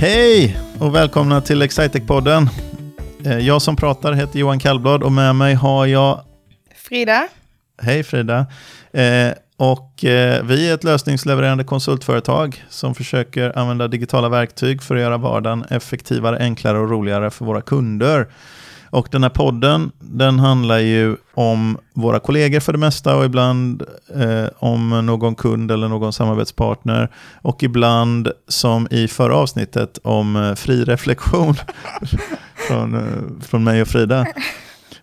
Hej och välkomna till Excitec-podden. Eh, Jag som pratar heter Johan Kallblad och med mig har jag... Frida. Hej Frida. Eh, Och eh, vi är ett lösningslevererande konsultföretag som försöker använda digitala verktyg för att göra vardagen effektivare, enklare och roligare för våra kunder. Och den här podden, den handlar ju om våra kollegor för det mesta och ibland eh, om någon kund eller någon samarbetspartner. Och ibland, som i förra avsnittet, om eh, fri reflektion från, eh, från mig och Frida.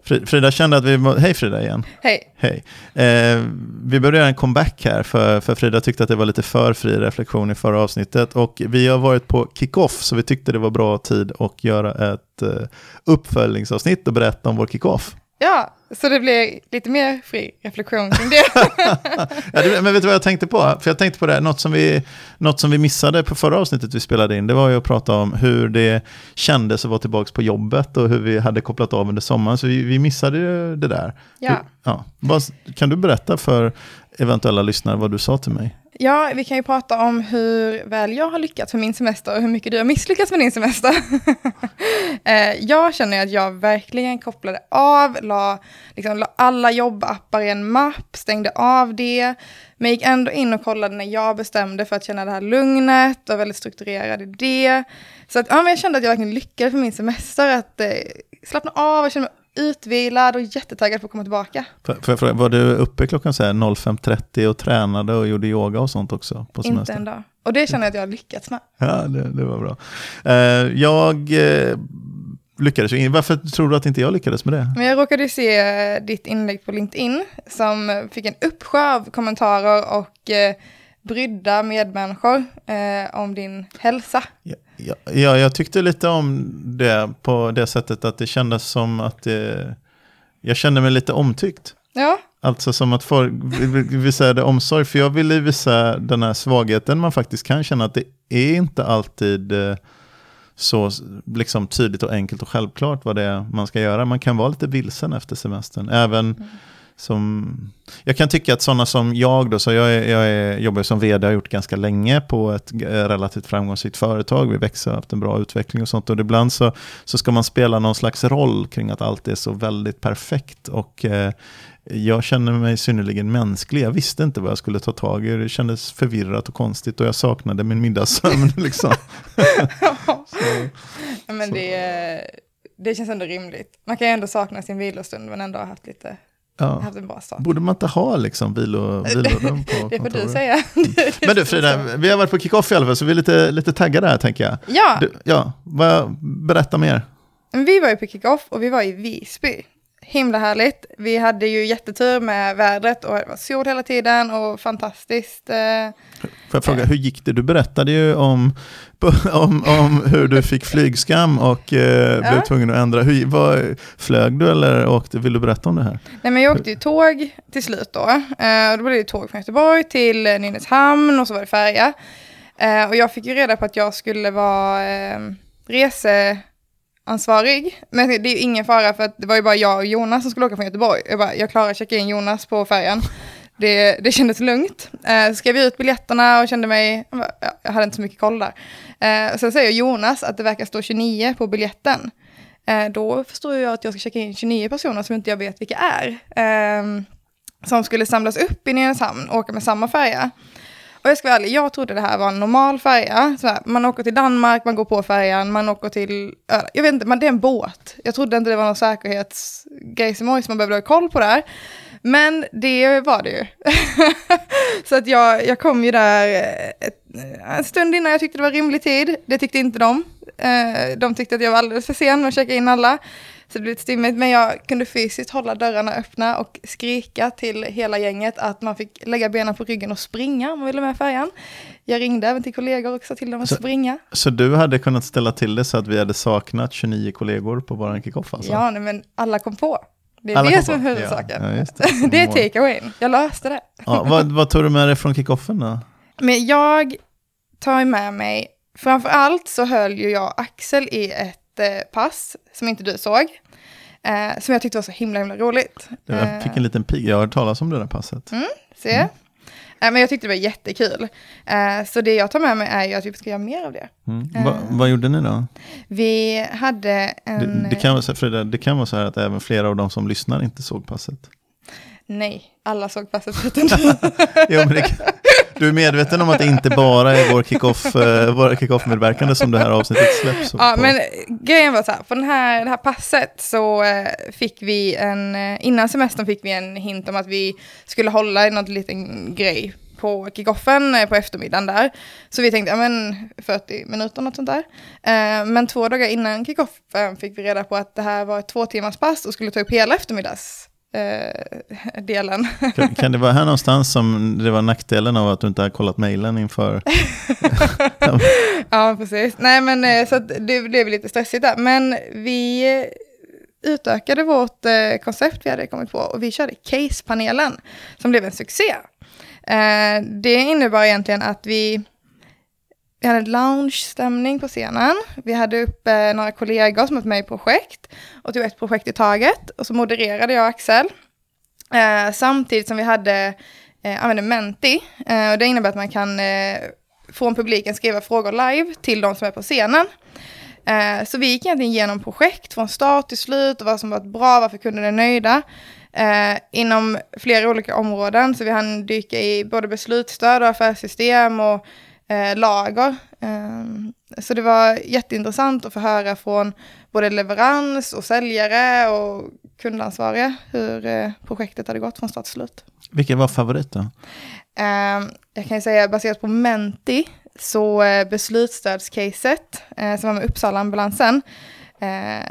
Fri- Frida kände att vi... må- Hej Frida igen. Hej. Hej. Eh, vi började göra en comeback här, för, för Frida tyckte att det var lite för fri reflektion i förra avsnittet. Och vi har varit på kick-off, så vi tyckte det var bra tid att göra ett eh, uppföljningsavsnitt och berätta om vår kick-off. Ja, så det blir lite mer fri reflektion kring det. Ja, det, men vet du vad jag tänkte på? För jag tänkte på det, något som, vi, något som vi missade på förra avsnittet vi spelade in, det var ju att prata om hur det kändes att vara tillbaka på jobbet och hur vi hade kopplat av under sommaren. Så vi, vi missade ju det där. Ja. Hur, ja. Kan du berätta för eventuella lyssnare vad du sa till mig? Ja, vi kan ju prata om hur väl jag har lyckats med min semester och hur mycket du har misslyckats med din semester. Eh, jag känner att jag verkligen kopplade av, la, liksom, la alla jobbappar i en mapp, stängde av det, men gick ändå in och kollade när jag bestämde för att känna det här lugnet och väldigt strukturerad i det. Så att, ja, men jag kände att jag verkligen lyckades med min semester, att eh, slappna av och känna mig utvilad och jättetaggad på att komma tillbaka. Jag fråga, var du uppe klockan så här 05.30 och tränade och gjorde yoga och sånt också på Inte semestern? en dag. Och det känner jag att jag har lyckats med. Ja, det, det var bra. Eh, jag eh, lyckades ju, varför tror du att inte jag lyckades med det? Men jag råkade ju se eh, ditt inlägg på LinkedIn som fick en uppsjö av kommentarer och brydda medmänniskor eh, om din hälsa. Ja, ja, ja, jag tyckte lite om det på det sättet att det kändes som att det, jag kände mig lite omtyckt. Ja, Alltså som att folk visade omsorg, för jag ville visa den här svagheten man faktiskt kan känna att det är inte alltid eh, så liksom tydligt och enkelt och självklart vad det är man ska göra. Man kan vara lite vilsen efter semestern. Även som, jag kan tycka att sådana som jag, då, så jag, är, jag är, jobbar som vd, har gjort ganska länge på ett eh, relativt framgångsrikt företag. Vi växer och haft en bra utveckling och sånt. Och ibland så, så ska man spela någon slags roll kring att allt är så väldigt perfekt. Och eh, jag känner mig synnerligen mänsklig. Jag visste inte vad jag skulle ta tag i. Det kändes förvirrat och konstigt och jag saknade min middagssömn. Liksom. Ja, men det, det känns ändå rimligt. Man kan ju ändå sakna sin vilostund men ändå ha haft, lite, Ja. haft en bra start. Borde man inte ha liksom vilo, vilorum på Det får du kontoret? säga. Men du Frida, vi har varit på kick-off i alla fall, så vi är lite, lite taggade här tänker jag. Ja, Du, ja, berätta mer. Vi var ju på kick-off och vi var i Visby. Himla härligt. Vi hade ju jättetur med vädret och det var sol hela tiden och fantastiskt. eh, Får jag fråga, hur gick det? Du berättade ju om, om, om hur du fick flygskam och eh, blev Ja. tvungen att ändra. Hur, vad, flög du eller åkte? Vill du berätta om det här? Nej men jag åkte ju tåg till slut då. Eh, och då blev det tåg från Göteborg till eh, Nynäshamn och så var det färja. Eh, och jag fick ju reda på att jag skulle vara eh, ansvarig. Men det är ingen fara för att det var ju bara jag och Jonas som skulle åka från Göteborg. Jag bara, jag klarar att checka in Jonas på färjan. Det, det kändes lugnt. Eh, så skrev jag ut biljetterna och kände mig, jag hade inte så mycket koll där. Eh, sen säger Jonas att det verkar stå 29 på biljetten. Eh, då förstår jag att jag ska checka in 29 personer som inte jag vet vilka är. Ehm, som skulle samlas upp i Nynäshamn och åka med samma färja. Och jag ska vara ärlig, jag trodde det här var en normal färja. Här, man åker till Danmark, man går på färjan, man åker till Öland. Jag vet inte, men det är en båt. Jag trodde inte det var någon säkerhetsgrej som man behövde ha koll på där. Men det var det ju. så att jag, jag kom ju där eh, ett, en stund innan jag tyckte det var rimlig tid. Det tyckte inte de. Eh, de tyckte att jag var alldeles för sen med att checka in alla. Så det blev stimmigt, men jag kunde fysiskt hålla dörrarna öppna och skrika till hela gänget att man fick lägga benen på ryggen och springa om man ville med färjan. Jag ringde även till kollegor och sa till dem att Så- springa. Så du hade kunnat ställa till det så att vi hade saknat 29 kollegor på vår kick-off alltså? Ja, nej, men alla kom på. Det är Alla det som är huvudsaken. Ja, ja, det. det är take-awayn. Jag löste det. Ja, vad, vad tog du med dig från kick-offen då? Men jag tar med mig, framför allt så höll ju jag Axel i ett pass som inte du såg. Eh, som jag tyckte var så himla himla roligt. Jag fick en liten pig, jag har hört talas om det där passet. Se. men jag tyckte det var jättekul. Eh, så det jag tar med mig är ju att vi ska göra mer av det. Mm. Va, vad gjorde ni då? Vi hade en... Det, det, kan vara så, Frida, det kan vara så här att även flera av de som lyssnar inte såg passet. Nej, alla såg passet förutom jo, men det, du är medveten om att det inte bara är vår kick-off, eh, våra kick-off-medverkande som det här avsnittet släpps Ja, på. men grejen var så här, på den här, det här passet så eh, fick vi en, eh, innan semestern fick vi en hint om att vi skulle hålla i någon liten grej på kickoffen på eftermiddagen där. Så vi tänkte, ja men 40 minuter något sånt där. men två dagar innan kickoffen fick vi reda på att det här var ett två timmars pass och skulle ta upp hela eftermiddags eh, delen. Kan, kan, det vara här någonstans som det var nackdelen av att du inte har kollat mejlen inför? ja, precis. Nej, men eh, så det blev lite stressigt där. Men vi utökade vårt eh, koncept vi hade kommit på och vi körde Case-panelen som blev en succé. Eh, det innebar egentligen att vi vi hade lounge-stämning på scenen. Vi hade uppe eh, några kollegor som var med i projekt och tog ett projekt i taget. Och så modererade jag och Axel. Eh, samtidigt som vi hade, eh, använde Menti. Eh, och det innebär att man kan eh, från publiken skriva frågor live till de som är på scenen. Eh, så vi gick egentligen igenom projekt från start till slut och vad som varit bra, varför kunderna är nöjda. Eh, inom flera olika områden, så vi hann dyka i både beslutsstöd och affärssystem och eh, lager. Eh, så det var jätteintressant att få höra från både leverans och säljare och kundansvariga hur eh, projektet hade gått från start till slut. Vilken var favorit då? Ehm, jag kan säga baserat på Menti, så eh, beslutsstödscaset eh, som var med Uppsala-ambulansen, eh,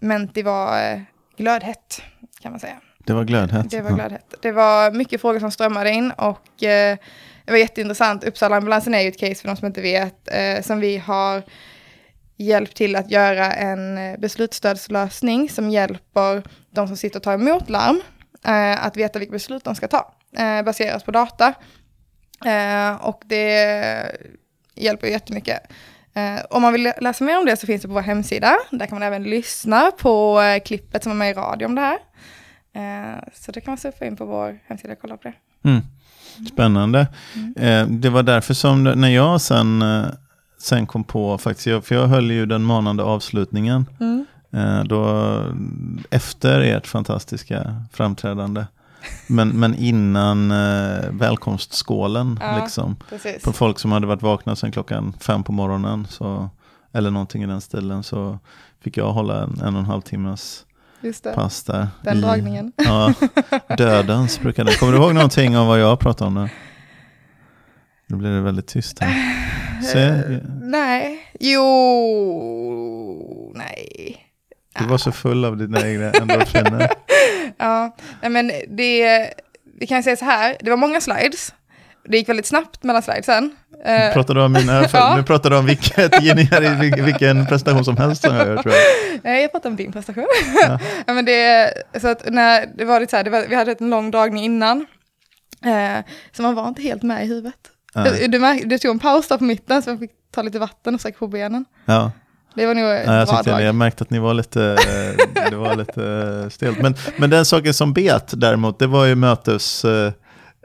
Menti var glödhett kan man säga. Det var glödhett? Det var glödhett. Det var mycket frågor som strömmade in och det var jätteintressant. Uppsala-ambulansen är ju ett case för de som inte vet, eh, som vi har hjälpt till att göra en eh, beslutsstödslösning som hjälper de som sitter och tar emot larm eh, att veta vilka beslut de ska ta, eh, baseras på data. Eh, och det hjälper jättemycket. Eh, om man vill läsa mer om det så finns det på vår hemsida. Där kan man även lyssna på eh, klippet som är med i radio om det här. Eh, så det kan man surfa in på vår hemsida och kolla på det. Mm. Spännande. Mm. Eh, det var därför som när jag sen, eh, sen kom på, faktiskt, för jag höll ju den manande avslutningen. Mm. Då, efter ert fantastiska framträdande. Men, men innan eh, välkomstskålen, ja, liksom. På folk som hade varit vakna sedan klockan fem på morgonen, så, eller någonting i den stilen, så fick jag hålla en, en och en halv timmes Just det. pass där. Den i, dragningen. Ja, dödens brukar det. Kommer du ihåg någonting om vad jag pratade om nu? Nu blir det väldigt tyst här. Se. Uh, nej, jo, nej. Du var så full av dina egna endorfiner. ja, men det, vi kan säga så här, det var många slides. Det gick väldigt snabbt mellan slidesen. Uh, pratar du om mina, ja. Nu pratar du om vilket, vilken presentation som helst som jag gör tror jag. Nej, jag pratar om din prestation. Ja. ja. men det, så att när det var lite så här, var, vi hade en lång dragning innan. Uh, så man var inte helt med i huvudet. Du, du, du tog en paus där på mitten så jag fick ta lite vatten och sträcka på benen. Ja. Det var nog ja, jag, tyckte, jag märkte att ni var lite, det var lite stelt. Men, men den saken som bet däremot, det var ju mötes Eh,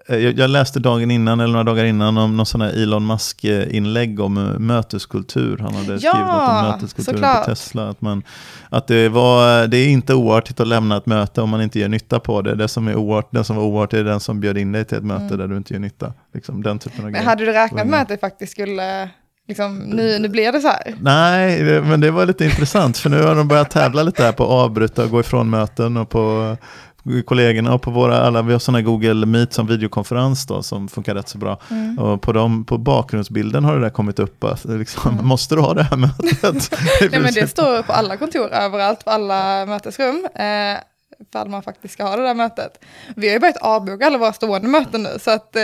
jag, jag, läste dagen innan, eller några dagar innan, om någon sån här Elon Musk-inlägg om eh, möteskultur. Han hade ja, skrivit något om möteskulturen såklart. på Tesla. Att, man, att det, var, det är inte oartigt att lämna ett möte om man inte gör nytta på det. Det som är oart, den som var oartig är den som bjöd in dig till ett möte mm. där du inte gör nytta. Liksom, den typen av Men grejer. hade du räknat med att det faktiskt skulle Liksom, nu, nu blir det så här. Nej, men det var lite intressant för nu har de börjat tävla lite här på att avbryta och gå ifrån möten och på kollegorna och på våra alla, vi har sådana Google Meet som videokonferens då som funkar rätt så bra. Mm. Och på, dem, på bakgrundsbilden har det där kommit upp, liksom, mm. måste du ha det här mötet? Nej, men det står på alla kontor överallt, på alla mötesrum. Eh, ifall man faktiskt ska ha det där mötet. Vi har ju börjat avboka alla våra stående möten nu, så att eh,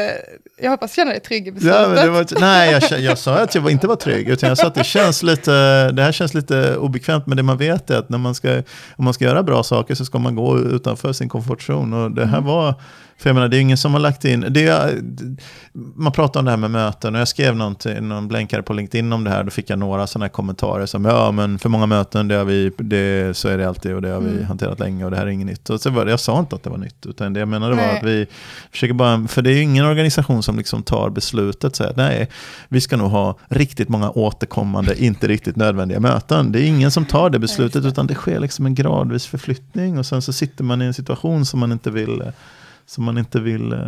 jag hoppas känna dig trygg i beslutet. Ja, var, nej, jag, jag sa att jag inte var trygg, utan jag sa att det, känns lite, det här känns lite obekvämt, men det man vet är att när man ska, om man ska göra bra saker så ska man gå utanför sin komfortzon. Och det här mm. var för jag menar, det är ingen som har lagt in... Det är, man pratar om det här med möten och jag skrev någon blänkare på LinkedIn om det här. Då fick jag några sådana här kommentarer som ja men för många möten det har vi, det, så är det alltid och det har vi mm. hanterat länge och det här är inget nytt. Och så var jag sa inte att det var nytt, utan det jag menade var Nej. att vi försöker bara, för det är ju ingen organisation som liksom tar beslutet, så här, nej, vi ska nog ha riktigt många återkommande, inte riktigt nödvändiga möten. Det är ingen som tar det beslutet, utan det sker liksom en gradvis förflyttning och sen så sitter man i en situation som man inte vill, som man inte vill, eh,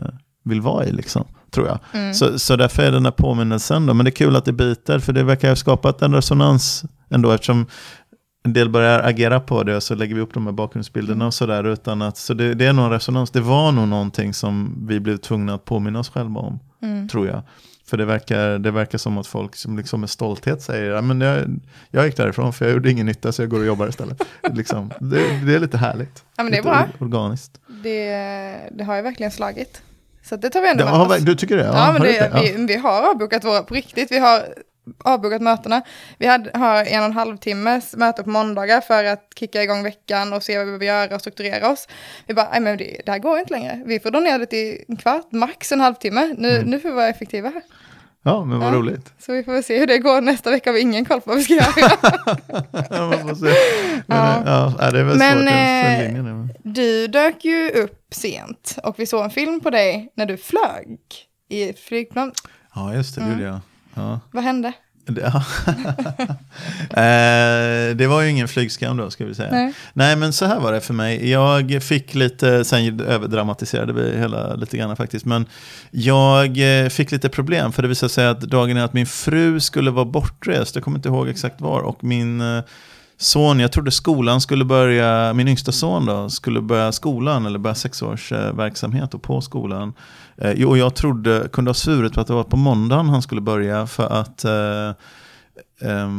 vill vara i, liksom, tror jag. Mm. Så, så därför är den här påminnelsen då, men det är kul att det biter, för det verkar ha skapat en resonans ändå, eftersom en del börjar agera på det och så lägger vi upp de här bakgrundsbilderna och sådär utan att, så det, det är nog en resonans, det var nog någonting som vi blev tvungna att påminna oss själva om, Mm. tror jag. För det verkar, det verkar som att folk som liksom med stolthet säger, ja, men jag, jag gick därifrån för jag gjorde ingen nytta så jag går och jobbar istället. liksom, det, det är lite härligt. Ja men det är bra. or- organiskt. Det, det har ju verkligen slagit. Så det tar vi ändå Det, med har, oss. du tycker det? Ja, har men du det, Ja. vi, vi har avbokat våra, på riktigt, vi har avbokat mötena. Vi hade, har en och en halv timmes möte på måndagar för att kicka igång veckan och se vad vi behöver göra och strukturera oss. Vi bara, nej men det, det här går inte längre. Vi får dra ner det till en kvart, max en halvtimme. Nu, Mm. nu får vi vara effektiva här. ja, men vad Ja. roligt. Så vi får väl se hur det går nästa vecka. Har vi ingen koll på vad vi ska göra. Men, Ja. ja. det är väl Men, svårt eh, men- Du dök ju upp sent och vi såg en film på dig när du flög i ett flygplan. Ja, just det, det Mm. gjorde jag. Ja. Vad hände? Det, ja. eh, det var ju ingen flygskam då, ska vi säga. Nej. Nej, men så här var det för mig. Jag fick lite, sen överdramatiserade vi hela lite grann faktiskt, men jag eh, fick lite problem för det visade sig att dagen är att min fru skulle vara bortrest, jag kommer inte ihåg exakt var, och min eh, son, jag trodde skolan skulle börja, min yngsta son då, skulle börja skolan eller börja sexårsverksamhet och på skolan. Eh, jo, och jag trodde, kunde ha svurit på att det var på måndagen han skulle börja för att eh, eh,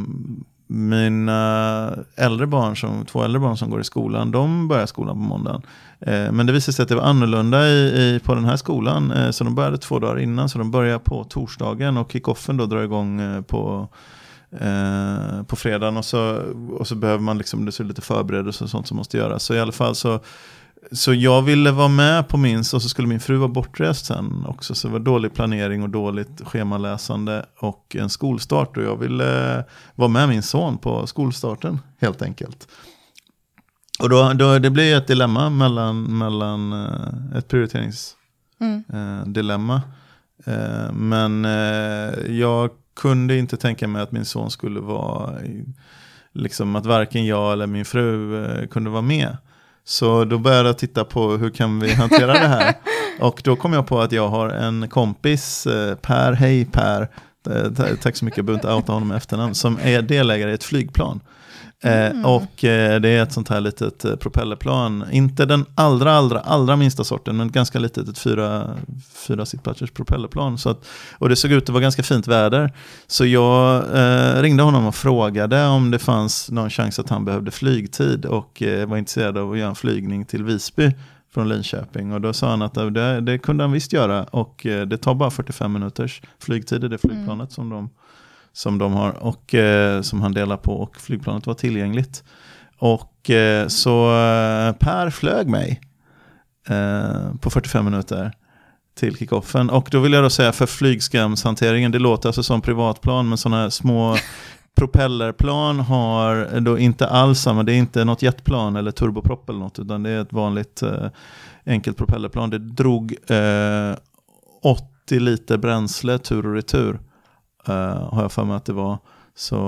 mina äldre barn, som, två äldre barn som går i skolan, de börjar skolan på måndagen. Eh, men det visade sig att det var annorlunda i, i, på den här skolan, eh, så de började två dagar innan, så de börjar på torsdagen och kickoffen då drar igång eh, på eh, på fredagen och så, och så behöver man liksom, det är lite förberedelser och sånt som måste göras. Så i alla fall så, så jag ville vara med på min, och så skulle min fru vara bortrest sen också. Så det var dålig planering och dåligt schemaläsande och en skolstart. Och jag ville vara med min son på skolstarten helt enkelt. Och då, då, det blir ett dilemma mellan, mellan eh, ett prioriteringsdilemma. Mm. Eh, eh, men jag kunde inte tänka mig att min son skulle vara, liksom att varken jag eller min fru kunde vara med. Så då började jag titta på hur kan vi hantera det här. Och då kom jag på att jag har en kompis, eh, Per, hej Per, Eh, ta- tack så mycket, jag behöver inte outa honom med efternamn, som är delägare i ett flygplan. Eh, och eh, det är ett sånt här litet eh, propellerplan, inte den allra, allra, allra minsta sorten, men ganska litet, ett fyra, fyra sittplatsers propellerplan. Så att, och det såg ut att vara ganska fint väder. Så jag eh, ringde honom och frågade om det fanns någon chans att han behövde flygtid och eh, var intresserad av att göra en flygning till Visby från Linköping. Och då sa han att det, det kunde han visst göra och det tar bara 45 minuters flygtid i det flygplanet som de som de har och eh, som han delar på och flygplanet var tillgängligt. Och eh, så eh, Per flög mig eh, på 45 minuter till kickoffen. Och då vill jag då säga för flygskamshanteringen, det låter alltså som privatplan men sådana här små propellerplan har då inte alls samma, det är inte något jetplan eller turboprop eller något utan det är ett vanligt eh, enkelt propellerplan. Det drog eh, 80 liter bränsle tur och retur. Uh, har jag för mig att det var. Så,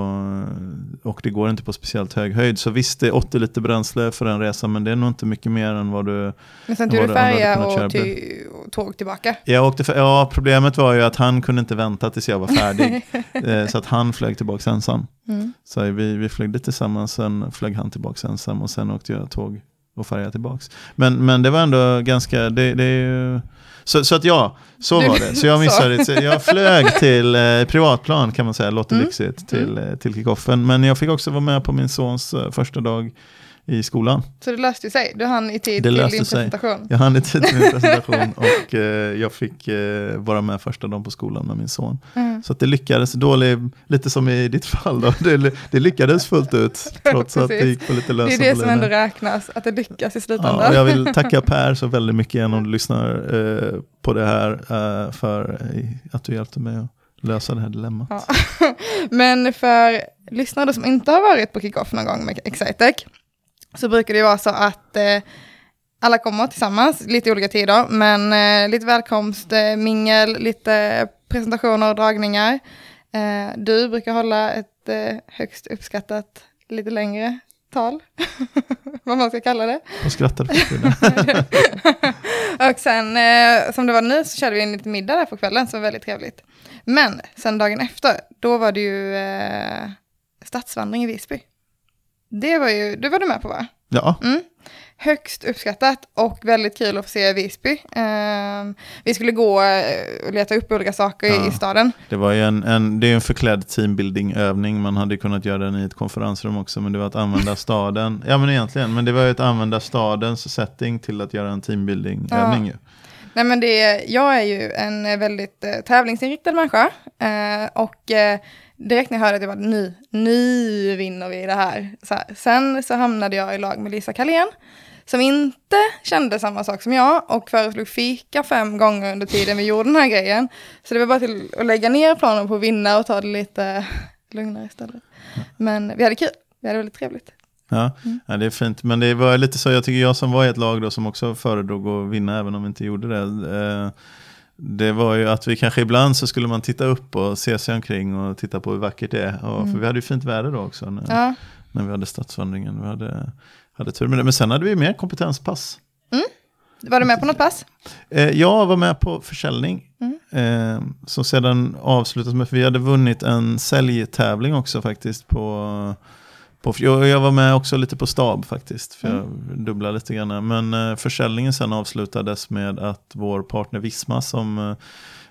och det går inte på speciellt hög höjd. Så visst, det är 80 liter bränsle för en resa, men det är nog inte mycket mer än vad du... Men sen tog du färja och, till, och tåg tillbaka. Jag åkte för, ja, problemet var ju att han kunde inte vänta tills jag var färdig. eh, så att han flög tillbaka ensam. Mm. Så vi, vi flög tillsammans, sen flög han tillbaka ensam och sen åkte jag tåg och färja tillbaka. Men, men det var ändå ganska, det, det är ju... Så, så att ja, så var det. Så jag missade det. Jag flög till eh, privatplan kan man säga, låter Mm. lyxigt, till, eh, till kickoffen. Men jag fick också vara med på min sons eh, första dag i skolan. Så det löste sig. Du hann i tid Det till din sig. presentation. Jag hann inte till min presentation och eh, jag fick eh, vara med första dagen på skolan med min son. Mm. Så det lyckades, dålig, lite som i ditt fall då, det, det lyckades fullt ut trots att det gick på lite Det lösa är det som ändå räknas, att det lyckas i Ja, slutändan. och jag vill tacka Per så väldigt mycket igen om du lyssnar eh, på det här eh, för att du hjälpte mig att lösa det här dilemmat. Ja. Men för lyssnare som inte har varit på kickoff någon gång med Excitec så brukar det vara så att eh, alla kommer tillsammans, lite olika tider, men eh, lite välkomst, eh, mingel, lite presentationer och dragningar. Eh, du brukar hålla ett eh, högst uppskattat lite längre tal, vad man ska kalla det. Och skrattade Och sen, eh, som det var nu, så körde vi en liten middag där på kvällen som var väldigt trevligt. Men sen dagen efter, då var det ju stadsvandring i Visby. Det var ju, det var du med på va? Ja. Mm. Högst uppskattat och väldigt kul att få se Visby. Um, vi skulle gå eh, och leta upp olika saker Ja. i staden. Det var ju en, en, det är en förklädd teambuilding-övning. Man hade kunnat göra den i ett konferensrum också. Men det var att använda staden. Ja men egentligen. Men det var ju att använda stadens setting till att göra en teambuilding-övning. ju. Nej men det, jag är ju en eh, väldigt eh, tävlingsinriktad människa. Eh, och eh, direkt när jag hörde att det var nu, nu vinner vi det här. Så här. Sen så hamnade jag i lag med Lisa Kalén. Som inte kände samma sak som jag och föreslog fika fem gånger under tiden vi gjorde den här grejen. Så det var bara till att lägga ner planen på att vinna och ta det lite lugnare istället. Men vi hade kul, vi hade väldigt trevligt. Ja, Mm. ja, det är fint. Men det var lite så, jag tycker jag som var i ett lag då som också föredrog att vinna även om vi inte gjorde det. Eh, det var ju att vi kanske ibland så skulle man titta upp och se sig omkring och titta på hur vackert det är. Och, För vi hade ju fint väder då också när, Mm. Ja, när vi hade stadsvandringen. Vi hade, hade tur med det. Men sen hade vi mer kompetenspass. var du med på något pass? Eh, jag var med på försäljning. Eh, som sedan avslutades med, för vi hade vunnit en säljtävling också faktiskt. på på, jag, jag var med också lite på stab faktiskt, för jag dubblade lite grann. Men eh, försäljningen sen avslutades med att vår partner Visma som eh,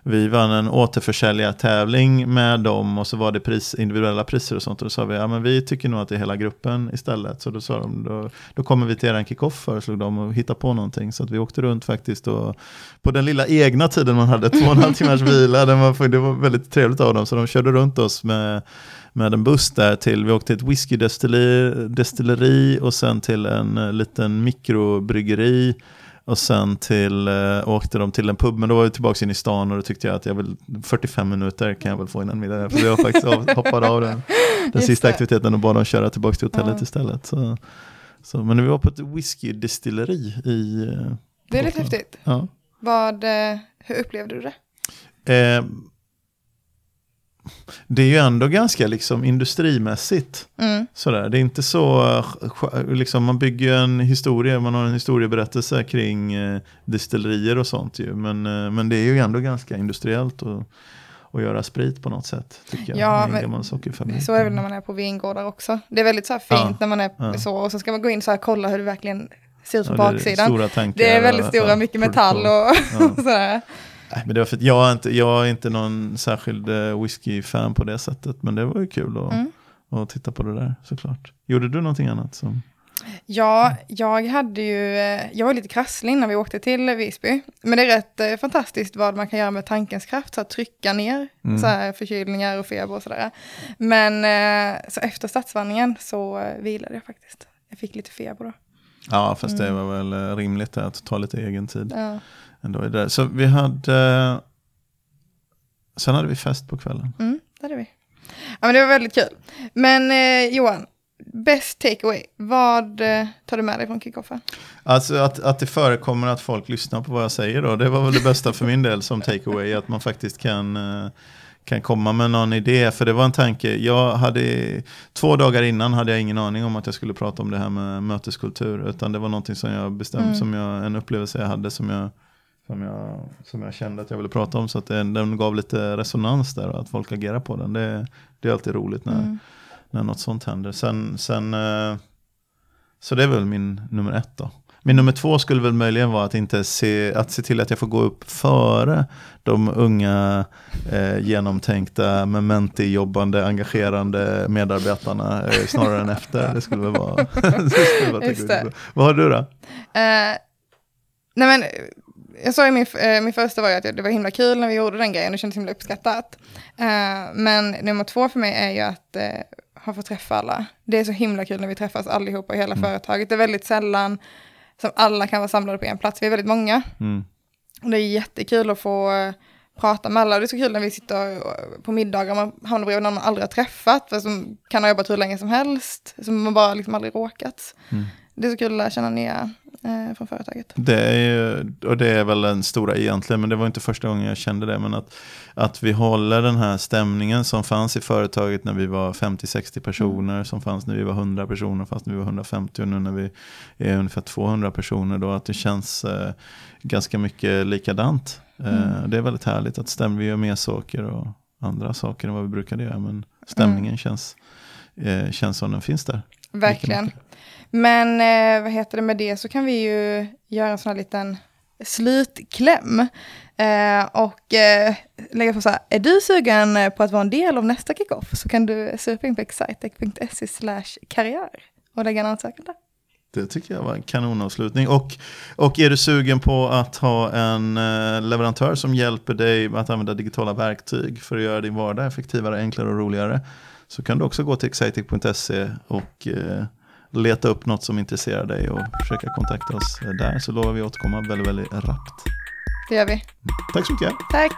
vi vann en återförsäljartävling med dem och så var det pris, individuella priser och sånt. Och då sa vi, ja men vi tycker nog att det är hela gruppen istället. Så då sa de, då, då kommer vi till er kickoff föreslog de och hitta på någonting. Så att vi åkte runt faktiskt och på den lilla egna tiden man hade, två och en halv timmars vila, den var, det var väldigt trevligt av dem. Så de körde runt oss med med en buss där till, vi åkte till ett whiskydestilleri destilleri och sen till en eh, liten mikrobryggeri och sen till, eh, åkte de till en pub, men då var vi tillbaka in i stan och då tyckte jag att jag vill, 45 minuter kan jag väl få innan middag, för jag faktiskt av, hoppade av den, den sista aktiviteten och bad dem köra tillbaka till hotellet Ja. istället. Så, så, men vi var på ett whiskydestilleri i... eh, Det är lite häftigt. Ja. Vad, eh, hur upplevde du det? Eh, det är ju ändå ganska liksom industrimässigt. Mm. Sådär. Det är inte så, eh, liksom, man bygger en historia, man har en historieberättelse kring eh, destillerier och sånt ju. Men, eh, men det är ju ändå ganska industriellt att, att göra sprit på något sätt. Tycker jag. Ja, en men. Så är det väl när man är på vingårdar också. Det är väldigt så fint Ja, när man är ja. så och så ska man gå in så här och kolla hur det verkligen ser ut på Ja, det är baksidan. Stora tankar, Det är väldigt och- stora, mycket metall produktion. och sådär. Nej, men det var för att jag är inte, jag är inte någon särskild eh, whisky-fan på det sättet. Men det var ju kul att, Mm. att titta på det där såklart. Gjorde du någonting annat? Som, Ja, jag hade ju, eh, jag var lite krasslig innan vi åkte till Visby. Men det är rätt eh, fantastiskt vad man kan göra med tankens kraft, så att trycka ner Mm. så här förkylningar och feber och sådär. Men så efter stadsvandringen så vilade jag faktiskt. Jag fick lite feber då. ja, fast det Mm. var väl rimligt det, att ta lite egen tid. Ja. Ändå i det. Så vi hade... Sen hade vi fest på kvällen. Mm, det hade vi. Ja, men det var väldigt kul. Men eh, Johan, best takeaway. Vad eh, tar du med dig från kickoffen? Alltså att, att det förekommer att folk lyssnar på vad jag säger då. Det var väl det bästa för min del som takeaway. Att man faktiskt kan, eh, kan komma med någon idé. För det var en tanke. Jag hade, två dagar innan hade jag ingen aning om att jag skulle prata om det här med möteskultur. Utan det var någonting som jag bestämde, Mm. som jag, en upplevelse jag hade som jag, som jag, som jag kände att jag ville prata om. Så att den, den gav lite resonans där och att folk agerar på den. Det, det är alltid roligt när, Mm. när något sånt händer. Sen, sen, eh, så det är väl min nummer ett då. Min nummer två skulle väl möjligen vara att, inte se, att se till att jag får gå upp före de unga, eh, genomtänkta, mementi-jobbande, engagerande medarbetarna eh, snarare än efter. Det skulle väl vara... det skulle vara det. Vad har du då? Eh, nej men, jag sa ju min, eh, min första var ju att det var himla kul när vi gjorde den grejen och det kändes himla uppskattat. Eh, men nummer två för mig är ju att eh, ha fått träffa alla. Det är så himla kul när vi träffas allihopa i hela företaget. Det är väldigt sällan som alla kan vara samlade på en plats. Vi är väldigt många. Mm. Och det är jättekul att få prata med alla. Det är så kul när vi sitter på middagar och man hamnar bredvid någon man aldrig har träffat, för som kan ha jobbat hur länge som helst, som man bara liksom aldrig råkat. Mm. Det är så kul att lära känna nya, från företaget. Det är ju, och det är väl den stora egentligen, men det var inte första gången jag kände det. Men att, att vi håller den här stämningen som fanns i företaget när vi var 50-60 personer, mm. som fanns när vi var 100 personer, fast när vi var 150 och nu när vi är ungefär 200 personer. Då, att det känns eh, ganska mycket likadant. Eh, mm. Det är väldigt härligt att stämmer, vi gör mer saker och andra saker än vad vi brukade göra. Men stämningen mm. känns, eh, känns som den finns där. Verkligen. Men eh, vad heter det med det så kan vi ju göra en sån här liten slutkläm. Eh, och eh, lägga på så här, är du sugen på att vara en del av nästa kickoff så kan du surfa in på excitec.se slash karriär och lägga en ansökan där. Det tycker jag var en kanonavslutning. Och, och är du sugen på att ha en eh, leverantör som hjälper dig att använda digitala verktyg för att göra din vardag effektivare, enklare och roligare så kan du också gå till excitec.se och eh, leta upp något som intresserar dig och försöka kontakta oss där så lovar vi återkomma väldigt, väldigt rappt. Det gör vi. Tack så mycket. Tack.